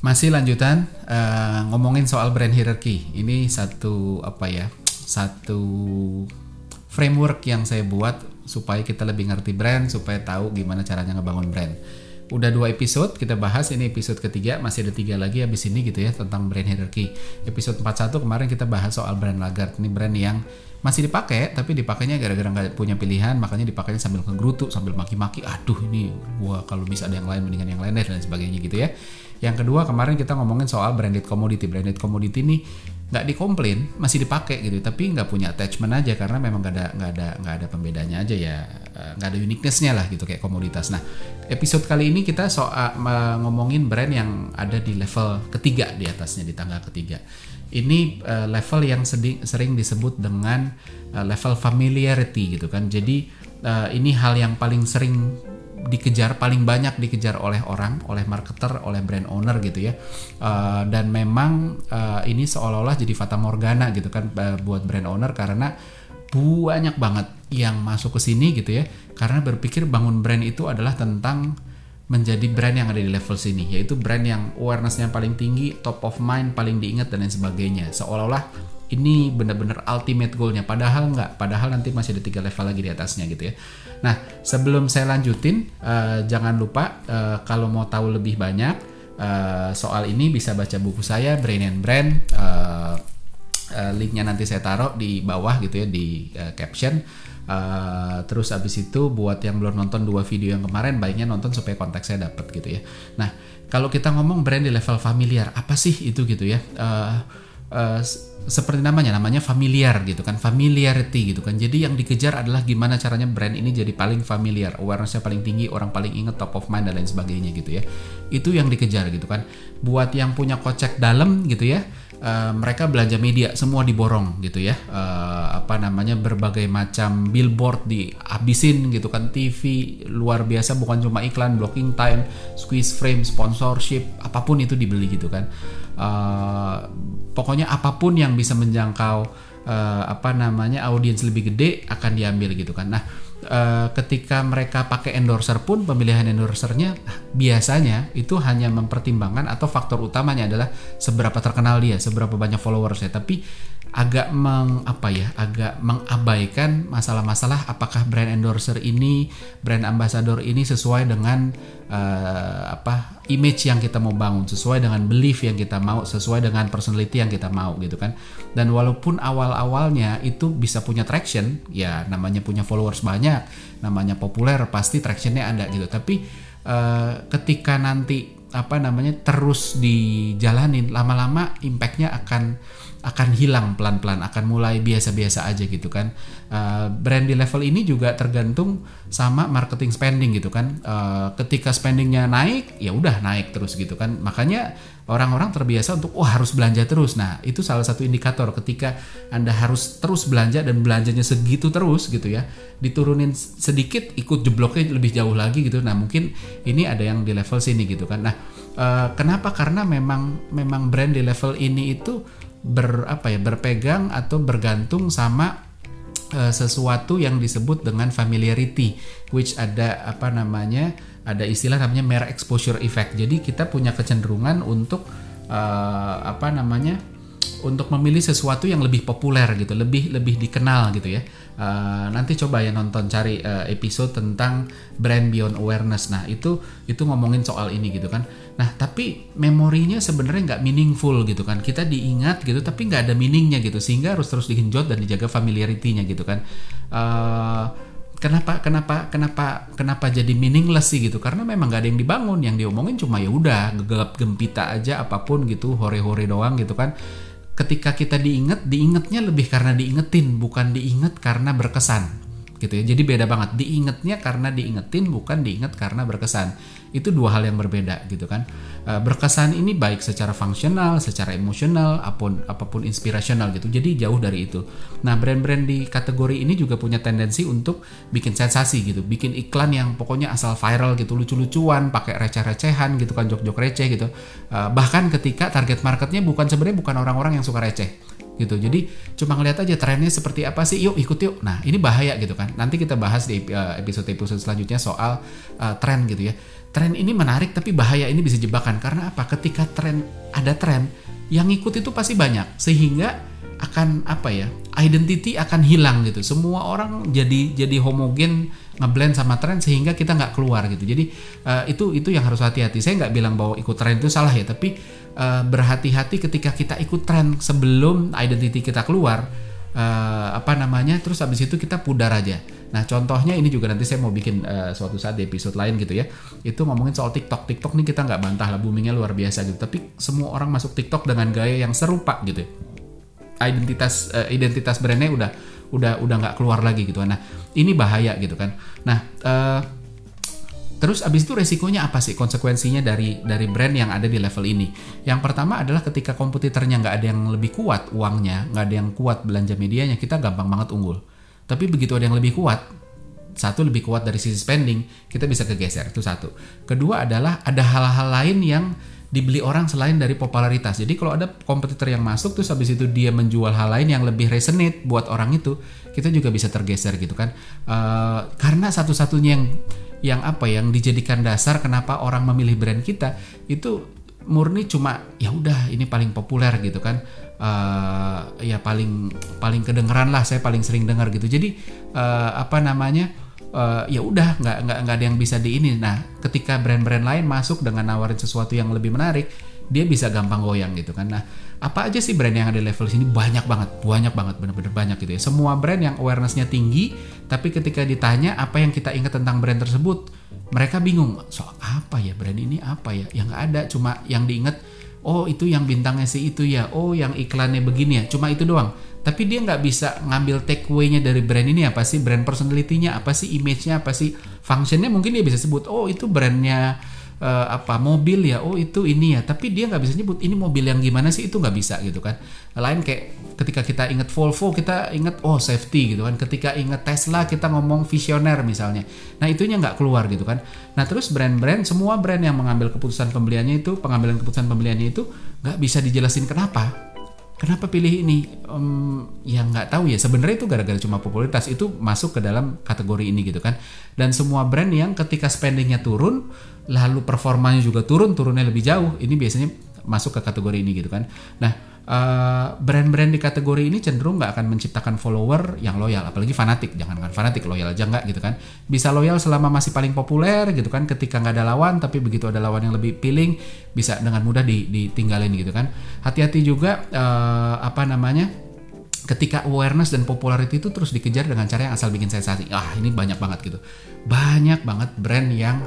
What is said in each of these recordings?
Masih lanjutan uh, ngomongin soal brand hierarchy. Ini satu apa ya? Satu framework yang saya buat supaya kita lebih ngerti brand, supaya tahu gimana caranya ngebangun brand. Udah dua episode kita bahas, ini episode ketiga, masih ada tiga lagi habis ini gitu ya tentang brand hierarchy. Episode 41 kemarin kita bahas soal brand Lagarde. Ini brand yang masih dipakai tapi dipakainya gara-gara nggak punya pilihan makanya dipakainya sambil ngegerutu sambil maki-maki. Aduh ini gua kalau bisa ada yang lain mendingan yang lain deh dan sebagainya gitu ya. Yang kedua kemarin kita ngomongin soal branded commodity. Branded commodity ini nggak dikomplain masih dipakai gitu. Tapi nggak punya attachment aja karena memang nggak ada nggak ada nggak ada pembedanya aja ya. Eh, nggak ada uniquenessnya lah gitu kayak komoditas. Nah episode kali ini kita soal ngomongin brand yang ada di level ketiga di atasnya di tangga ketiga. Ini uh, level yang sering, sering disebut dengan uh, level familiarity gitu kan. Jadi uh, ini hal yang paling sering dikejar, paling banyak dikejar oleh orang, oleh marketer, oleh brand owner gitu ya. Uh, dan memang uh, ini seolah-olah jadi fata morgana gitu kan buat brand owner karena banyak banget yang masuk ke sini gitu ya. Karena berpikir bangun brand itu adalah tentang menjadi brand yang ada di level sini yaitu brand yang awarenessnya paling tinggi top of mind paling diingat dan lain sebagainya seolah-olah ini benar-benar ultimate goalnya padahal nggak padahal nanti masih ada tiga level lagi di atasnya gitu ya nah sebelum saya lanjutin uh, jangan lupa uh, kalau mau tahu lebih banyak uh, soal ini bisa baca buku saya Brain and Brand uh, linknya nanti saya taruh di bawah gitu ya di uh, caption Uh, terus abis itu buat yang belum nonton dua video yang kemarin baiknya nonton supaya konteksnya dapet gitu ya. Nah kalau kita ngomong brand di level familiar apa sih itu gitu ya? Uh, uh, seperti namanya namanya familiar gitu kan familiarity gitu kan. Jadi yang dikejar adalah gimana caranya brand ini jadi paling familiar awarenessnya paling tinggi orang paling inget top of mind dan lain sebagainya gitu ya. Itu yang dikejar gitu kan. Buat yang punya kocek dalam gitu ya uh, mereka belanja media semua diborong gitu ya. Uh, apa namanya berbagai macam billboard dihabisin gitu kan. TV luar biasa bukan cuma iklan blocking time squeeze frame sponsorship apa pun itu dibeli gitu kan uh, pokoknya apa pun yang bisa menjangkau uh, apa namanya audiens lebih gede akan diambil gitu kan nah uh, ketika mereka pakai endorser pun pemilihan endorsernya biasanya itu hanya mempertimbangkan atau faktor utamanya adalah seberapa terkenal dia, seberapa banyak followersnya. Tapi agak meng apa ya agak mengabaikan masalah-masalah apakah brand endorser ini brand ambassador ini sesuai dengan uh, apa image yang kita mau bangun sesuai dengan belief yang kita mau sesuai dengan personality yang kita mau gitu kan. Dan walaupun awal-awalnya itu bisa punya traction ya namanya punya followers banyak namanya populer pasti tractionnya ada gitu. Tapi uh, ketika nanti apa namanya terus dijalanin lama-lama impactnya akan akan hilang pelan-pelan akan mulai biasa-biasa aja gitu kan. Uh, brand di level ini juga tergantung sama marketing spending gitu kan. Uh, ketika spendingnya naik ya udah naik terus gitu kan. Makanya orang-orang terbiasa untuk oh, harus belanja terus. Nah itu salah satu indikator ketika anda harus terus belanja dan belanjanya segitu terus gitu ya diturunin sedikit ikut jebloknya lebih jauh lagi gitu. Nah mungkin ini ada yang di level sini gitu kan. Nah uh, kenapa? Karena memang memang brand di level ini itu ber apa ya berpegang atau bergantung sama uh, sesuatu yang disebut dengan familiarity which ada apa namanya ada istilah namanya mere exposure effect. Jadi kita punya kecenderungan untuk uh, apa namanya untuk memilih sesuatu yang lebih populer gitu, lebih lebih dikenal gitu ya. Uh, nanti coba ya nonton cari uh, episode tentang brand beyond awareness. Nah itu itu ngomongin soal ini gitu kan. Nah tapi memorinya sebenarnya nggak meaningful gitu kan. Kita diingat gitu tapi nggak ada meaningnya gitu sehingga harus terus digenjot dan dijaga familiarity-nya gitu kan. Uh, kenapa kenapa kenapa kenapa jadi meaningless sih gitu karena memang gak ada yang dibangun yang diomongin cuma ya udah gelap gempita aja apa pun gitu hore-hore doang gitu kan ketika kita diinget, diingetnya lebih karena diingetin, bukan diinget karena berkesan gitu ya. Jadi beda banget. Diingetnya karena diingetin bukan diinget karena berkesan. Itu dua hal yang berbeda gitu kan. E, berkesan ini baik secara fungsional, secara emosional, apa pun apa pun inspirasional gitu. Jadi jauh dari itu. Nah, brand-brand di kategori ini juga punya tendensi untuk bikin sensasi gitu, bikin iklan yang pokoknya asal viral gitu, lucu-lucuan, pakai receh-recehan gitu kan, jok-jok receh gitu. E, bahkan ketika target marketnya bukan sebenarnya bukan orang-orang yang suka receh gitu. Jadi cuma ngeliat aja trennya seperti apa sih, yuk ikut yuk. Nah ini bahaya gitu kan. Nanti kita bahas di eh, episode-episode selanjutnya soal uh, tren gitu ya. tren ini menarik tapi bahaya ini bisa jebakan karena apa? Ketika tren ada tren, yang ikut itu pasti banyak sehingga akan apa ya identity akan hilang gitu semua orang jadi jadi homogen ngeblend sama tren sehingga kita nggak keluar gitu jadi uh, itu itu yang harus hati-hati saya nggak bilang bahwa ikut tren itu salah ya tapi uh, berhati-hati ketika kita ikut tren sebelum identity kita keluar uh, apa namanya terus habis itu kita pudar aja. Nah contohnya ini juga nanti saya mau bikin uh, suatu saat di episode lain gitu ya. Itu ngomongin soal TikTok. TikTok nih kita nggak bantah lah boomingnya luar biasa gitu. Tapi semua orang masuk TikTok dengan gaya yang serupa gitu. Identitas uh, identitas brandnya udah udah udah nggak keluar lagi gitu. Nah ini bahaya gitu kan. Nah uh, terus abis itu resikonya apa sih? Konsekuensinya dari dari brand yang ada di level ini. Yang pertama adalah ketika kompetitornya nggak ada yang lebih kuat uangnya nggak ada yang kuat belanja medianya kita gampang banget unggul. Tapi begitu ada yang lebih kuat satu lebih kuat dari sisi spending kita bisa kegeser itu satu. Kedua adalah ada hal-hal lain yang dibeli orang selain dari popularitas. Jadi kalau ada kompetitor yang masuk terus habis itu dia menjual hal lain yang lebih resonate buat orang itu, kita juga bisa tergeser gitu kan. Uh, karena satu-satunya yang yang apa yang dijadikan dasar kenapa orang memilih brand kita itu murni cuma ya udah ini paling populer gitu kan uh, ya paling paling kedengeran lah saya paling sering dengar gitu jadi uh, apa namanya uh, ya udah nggak nggak nggak ada yang bisa di ini. Nah ketika brand-brand lain masuk dengan nawarin sesuatu yang lebih menarik dia bisa gampang goyang gitu kan. Nah apa aja sih brand yang ada di level sini? Banyak banget banyak banget bener-bener banyak gitu ya. Semua brand yang awarenessnya tinggi tapi ketika ditanya apa yang kita ingat tentang brand tersebut mereka bingung soal apa ya brand ini? Apa ya? Yang nggak ada. Cuma yang diingat oh itu yang bintangnya si itu ya. Oh yang iklannya begini ya. Cuma itu doang tapi dia nggak bisa ngambil take away-nya dari brand ini apa sih brand personality-nya apa sih image-nya apa sih function-nya? Mungkin dia bisa sebut oh itu brandnya uh, apa mobil ya? Oh itu ini ya. Tapi dia nggak bisa nyebut ini mobil yang gimana sih? Itu nggak bisa gitu kan. Lain kayak ketika kita ingat Volvo kita ingat oh safety gitu kan. Ketika ingat Tesla kita ngomong visioner misalnya. Nah itunya nggak keluar gitu kan. Nah terus brand-brand semua brand yang mengambil keputusan pembeliannya itu pengambilan keputusan pembeliannya itu nggak bisa dijelasin kenapa kenapa pilih ini? Um, ya nggak tahu ya. Sebenarnya itu gara-gara cuma popularitas. Itu masuk ke dalam kategori ini gitu kan. Dan semua brand yang ketika spendingnya turun lalu performanya juga turun turunnya lebih jauh ini biasanya masuk ke kategori ini gitu kan. Nah eh, brand-brand di kategori ini cenderung nggak akan menciptakan follower yang loyal. Apalagi fanatik. Jangan kan fanatik loyal aja nggak gitu kan. Bisa loyal selama masih paling populer gitu kan. Ketika nggak ada lawan tapi begitu ada lawan yang lebih pilih bisa dengan mudah ditinggalin gitu kan. Hati-hati juga uh, apa namanya ketika awareness dan popularity itu terus dikejar dengan cara yang asal bikin sensasi ah ini banyak banget gitu. Banyak banget brand yang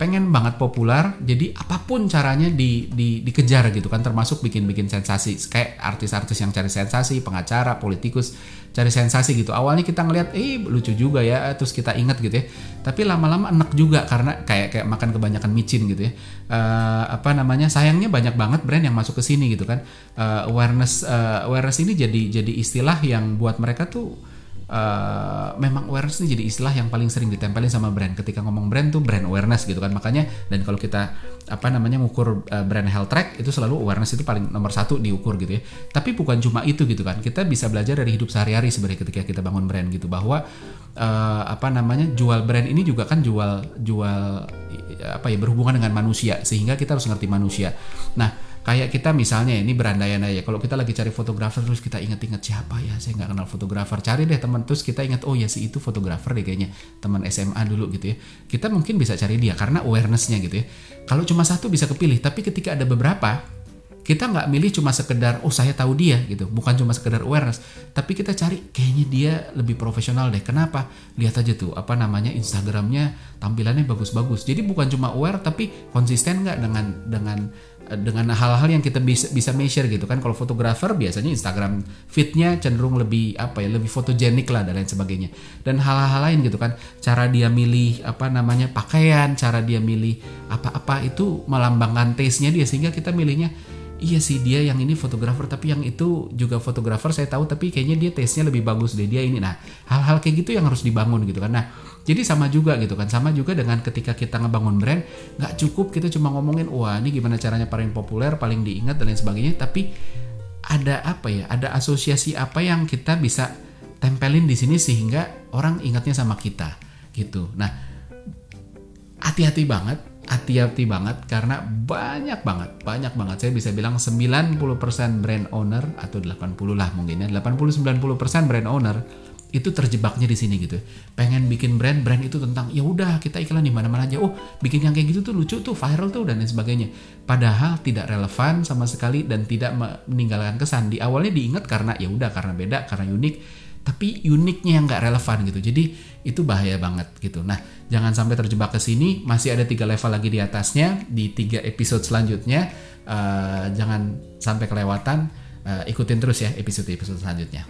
pengen banget populer jadi apa pun caranya di, di dikejar gitu kan termasuk bikin-bikin sensasi. Kayak artis-artis yang cari sensasi pengacara politikus cari sensasi gitu. Awalnya kita ngelihat eh lucu juga ya terus kita ingat gitu ya. Tapi lama-lama enak juga karena kayak kayak makan kebanyakan micin gitu ya. Uh, apa namanya sayangnya banyak banget brand yang masuk ke sini gitu kan. Uh, awareness uh, awareness ini jadi jadi istilah yang buat mereka tuh uh, memang awareness ini jadi istilah yang paling sering ditempelin sama brand. Ketika ngomong brand tuh brand awareness gitu kan. Makanya dan kalau kita apa namanya ngukur uh, brand health track itu selalu awareness itu paling nomor satu diukur gitu ya. Tapi bukan cuma itu gitu kan. Kita bisa belajar dari hidup sehari-hari sebenarnya ketika kita bangun brand gitu bahwa uh, apa namanya jual brand ini juga kan jual jual apa ya berhubungan dengan manusia sehingga kita harus ngerti manusia. Nah kayak kita misalnya ini berandaian aja kalau kita lagi cari fotografer terus kita inget-inget siapa ya? Saya nggak kenal fotografer. Cari deh teman terus kita ingat oh ya si itu fotografer deh kayaknya teman SMA dulu gitu ya. Kita mungkin bisa cari dia karena awarenessnya gitu ya. Kalau cuma satu bisa kepilih tapi ketika ada beberapa kita nggak milih cuma sekedar oh saya tahu dia gitu. Bukan cuma sekedar awareness. Tapi kita cari kayaknya dia lebih profesional deh. Kenapa? Lihat aja tuh apa namanya Instagramnya tampilannya bagus-bagus. Jadi bukan cuma aware tapi konsisten nggak dengan dengan dengan hal-hal yang kita bisa bisa measure gitu kan. Kalau fotografer biasanya Instagram fitnya cenderung lebih apa ya lebih fotogenik lah dan lain sebagainya. Dan hal-hal lain gitu kan. Cara dia milih apa namanya pakaian cara dia milih apa-apa itu melambangkan taste-nya dia. Sehingga kita milihnya iya sih dia yang ini fotografer tapi yang itu juga fotografer saya tahu tapi kayaknya dia taste-nya lebih bagus deh dia ini. Nah hal-hal kayak gitu yang harus dibangun gitu kan. Nah jadi sama juga gitu kan sama juga dengan ketika kita ngebangun brand nggak cukup kita cuma ngomongin wah ini gimana caranya paling populer paling diingat dan lain sebagainya tapi ada apa ya ada asosiasi apa yang kita bisa tempelin di sini sehingga orang ingatnya sama kita gitu. Nah hati-hati banget hati-hati banget karena banyak banget, banyak banget. Saya bisa bilang 90% brand owner atau 80 lah mungkin ya, 80-90% brand owner itu terjebaknya di sini gitu. Pengen bikin brand, brand itu tentang ya udah kita iklan di mana-mana aja. Oh, bikin yang kayak gitu tuh lucu tuh, viral tuh dan lain sebagainya. Padahal tidak relevan sama sekali dan tidak meninggalkan kesan. Di awalnya diingat karena ya udah karena beda, karena unik tapi uniknya yang nggak relevan gitu. Jadi itu bahaya banget gitu. Nah, jangan sampai terjebak ke sini. Masih ada tiga level lagi di atasnya di tiga episode selanjutnya. Uh, jangan sampai kelewatan. Uh, ikutin terus ya episode-episode selanjutnya.